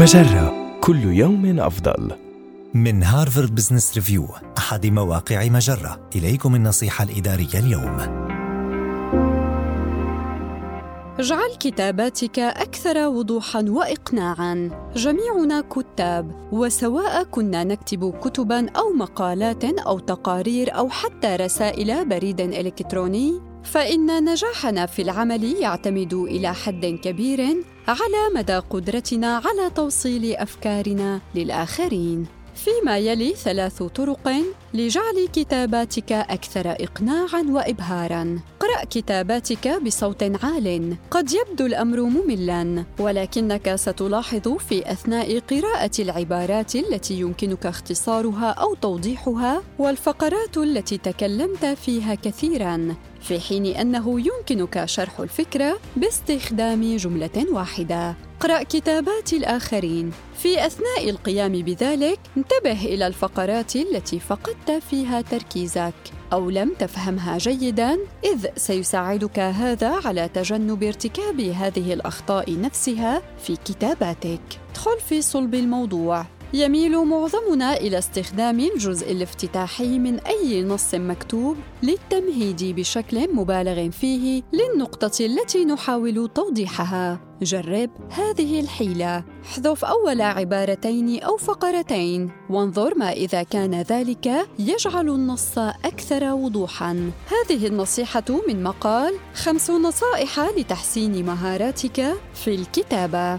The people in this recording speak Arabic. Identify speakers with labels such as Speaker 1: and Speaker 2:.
Speaker 1: مجرة كل يوم أفضل.
Speaker 2: من Harvard Business Review أحد مواقع مجرة إليكم النصيحة الإدارية اليوم
Speaker 3: اجعل كتاباتك أكثر وضوحاً وإقناعاً. جميعنا كتاب، وسواء كنا نكتب كتباً أو مقالات أو تقارير أو حتى رسائل بريد إلكتروني، فإن نجاحنا في العمل يعتمد إلى حد كبير على مدى قدرتنا على توصيل أفكارنا للآخرين. فيما يلي ثلاث طرق لجعل كتاباتك أكثر إقناعاً وإبهاراً. اقرأ كتاباتك بصوت عال. قد يبدو الأمر مملاً، ولكنك ستلاحظ في أثناء قراءة العبارات التي يمكنك اختصارها أو توضيحها والفقرات التي تكلمت فيها كثيراً، في حين أنه يمكنك شرح الفكرة باستخدام جملة واحدة. اقرأ كتابات الآخرين. في أثناء القيام بذلك، انتبه إلى الفقرات التي فقدت فيها تركيزك أو لم تفهمها جيداً، إذ سيساعدك هذا على تجنب ارتكاب هذه الأخطاء نفسها في كتاباتك. ادخل في صلب الموضوع. يميل معظمنا إلى استخدام الجزء الافتتاحي من أي نص مكتوب للتمهيد بشكل مبالغ فيه للنقطة التي نحاول توضيحها. جرب هذه الحيلة، احذف أول عبارتين أو فقرتين، وانظر ما إذا كان ذلك يجعل النص أكثر وضوحًا. هذه النصيحة من مقال خمس نصائح لتحسين مهاراتك في الكتابة.